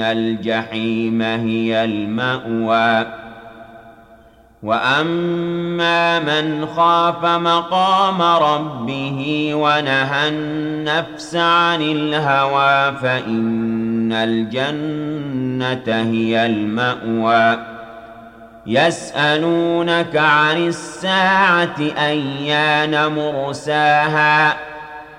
الجحيم هي المأوى وأما من خاف مقام ربه ونهى النفس عن الهوى فإن الجنة هي المأوى يسألونك عن الساعة أيان مرساها